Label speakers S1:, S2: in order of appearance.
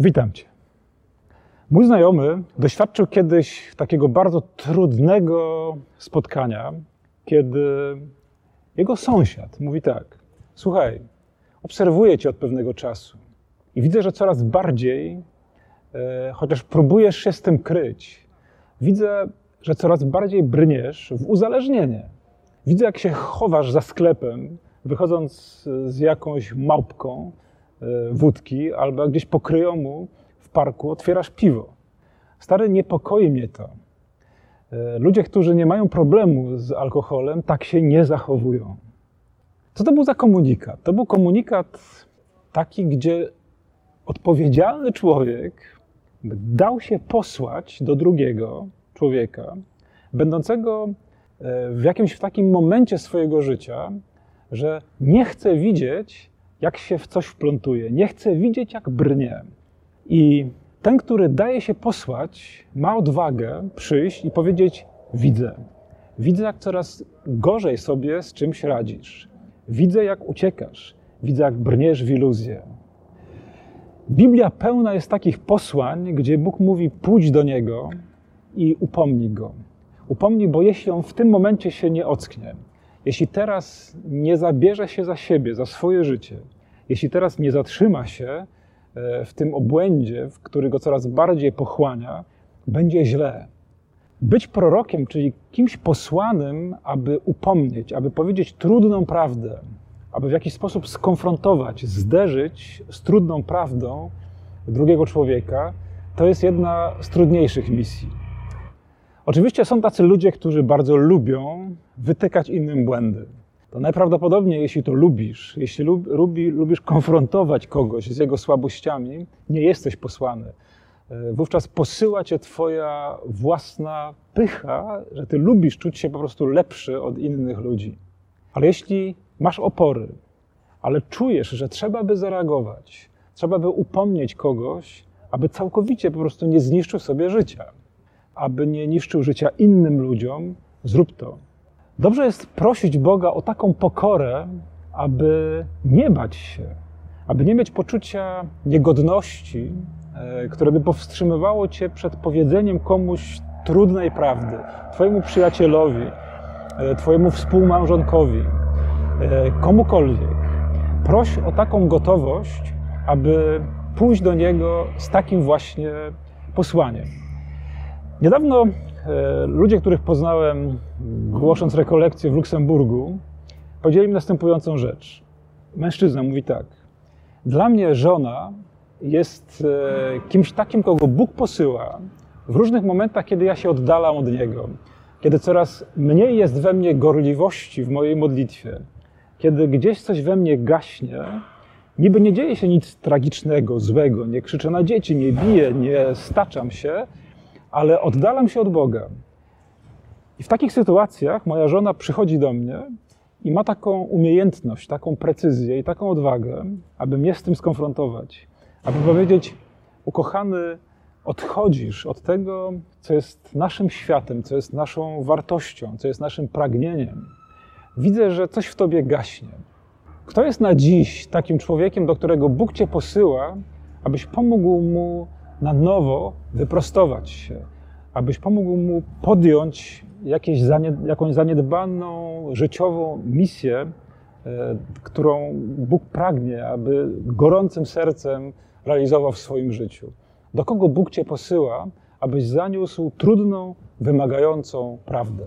S1: Witam Cię. Mój znajomy doświadczył kiedyś takiego bardzo trudnego spotkania, kiedy jego sąsiad mówi tak: Słuchaj, obserwuję Cię od pewnego czasu i widzę, że coraz bardziej, e, chociaż próbujesz się z tym kryć, widzę, że coraz bardziej brniesz w uzależnienie. Widzę, jak się chowasz za sklepem, wychodząc z jakąś małpką wódki, albo gdzieś po kryjomu w parku otwierasz piwo. Stary, niepokoi mnie to. E, ludzie, którzy nie mają problemu z alkoholem, tak się nie zachowują. Co to był za komunikat? To był komunikat taki, gdzie odpowiedzialny człowiek dał się posłać do drugiego człowieka, będącego e, w jakimś takim momencie swojego życia, że nie chce widzieć, jak się w coś wplątuje, nie chce widzieć, jak brnie. I ten, który daje się posłać, ma odwagę przyjść i powiedzieć: Widzę. Widzę, jak coraz gorzej sobie z czymś radzisz. Widzę, jak uciekasz. Widzę, jak brniesz w iluzję. Biblia pełna jest takich posłań, gdzie Bóg mówi: pójdź do niego i upomnij go. Upomnij, bo jeśli on w tym momencie się nie ocknie, jeśli teraz nie zabierze się za siebie, za swoje życie, jeśli teraz nie zatrzyma się e, w tym obłędzie, w który go coraz bardziej pochłania, będzie źle. Być prorokiem, czyli kimś posłanym, aby upomnieć, aby powiedzieć trudną prawdę, aby w jakiś sposób skonfrontować, zderzyć z trudną prawdą drugiego człowieka, to jest jedna z trudniejszych misji. Oczywiście są tacy ludzie, którzy bardzo lubią wytykać innym błędy. To najprawdopodobniej, jeśli to lubisz, jeśli lubi, lubisz konfrontować kogoś z jego słabościami, nie jesteś posłany. E, wówczas posyła cię Twoja własna pycha, że Ty lubisz czuć się po prostu lepszy od innych ludzi. Ale jeśli masz opory, ale czujesz, że trzeba by zareagować, trzeba by upomnieć kogoś, aby całkowicie po prostu nie zniszczył sobie życia, aby nie niszczył życia innym ludziom, zrób to. Dobrze jest prosić Boga o taką pokorę, aby nie bać się, aby nie mieć poczucia niegodności, e, które by powstrzymywało cię przed powiedzeniem komuś trudnej prawdy, twojemu przyjacielowi, e, twojemu współmałżonkowi, e, komukolwiek. Proś o taką gotowość, aby pójść do niego z takim właśnie posłaniem. Niedawno e, ludzie, których poznałem głosząc rekolekcję w Luksemburgu, powiedzieli mi następującą rzecz. Mężczyzna mówi tak. Dla mnie żona jest e, kimś takim, kogo Bóg posyła w różnych momentach, kiedy ja się oddalam od Niego, kiedy coraz mniej jest we mnie gorliwości w mojej modlitwie, kiedy gdzieś coś we mnie gaśnie, niby nie dzieje się nic tragicznego, złego, nie krzyczę na dzieci, nie biję, nie staczam się, ale oddalam się od Boga. I w takich sytuacjach moja żona przychodzi do mnie i ma taką umiejętność, taką precyzję i taką odwagę, aby mnie z tym skonfrontować, aby powiedzieć: Ukochany, odchodzisz od tego, co jest naszym światem, co jest naszą wartością, co jest naszym pragnieniem. Widzę, że coś w tobie gaśnie. Kto jest na dziś takim człowiekiem, do którego Bóg cię posyła, abyś pomógł mu na nowo wyprostować się, abyś pomógł mu podjąć jakieś jakąś zaniedbaną życiową misję, e, którą Bóg pragnie, aby gorącym sercem realizował w swoim życiu. Do kogo Bóg Cię posyła, abyś zaniósł trudną, wymagającą prawdę.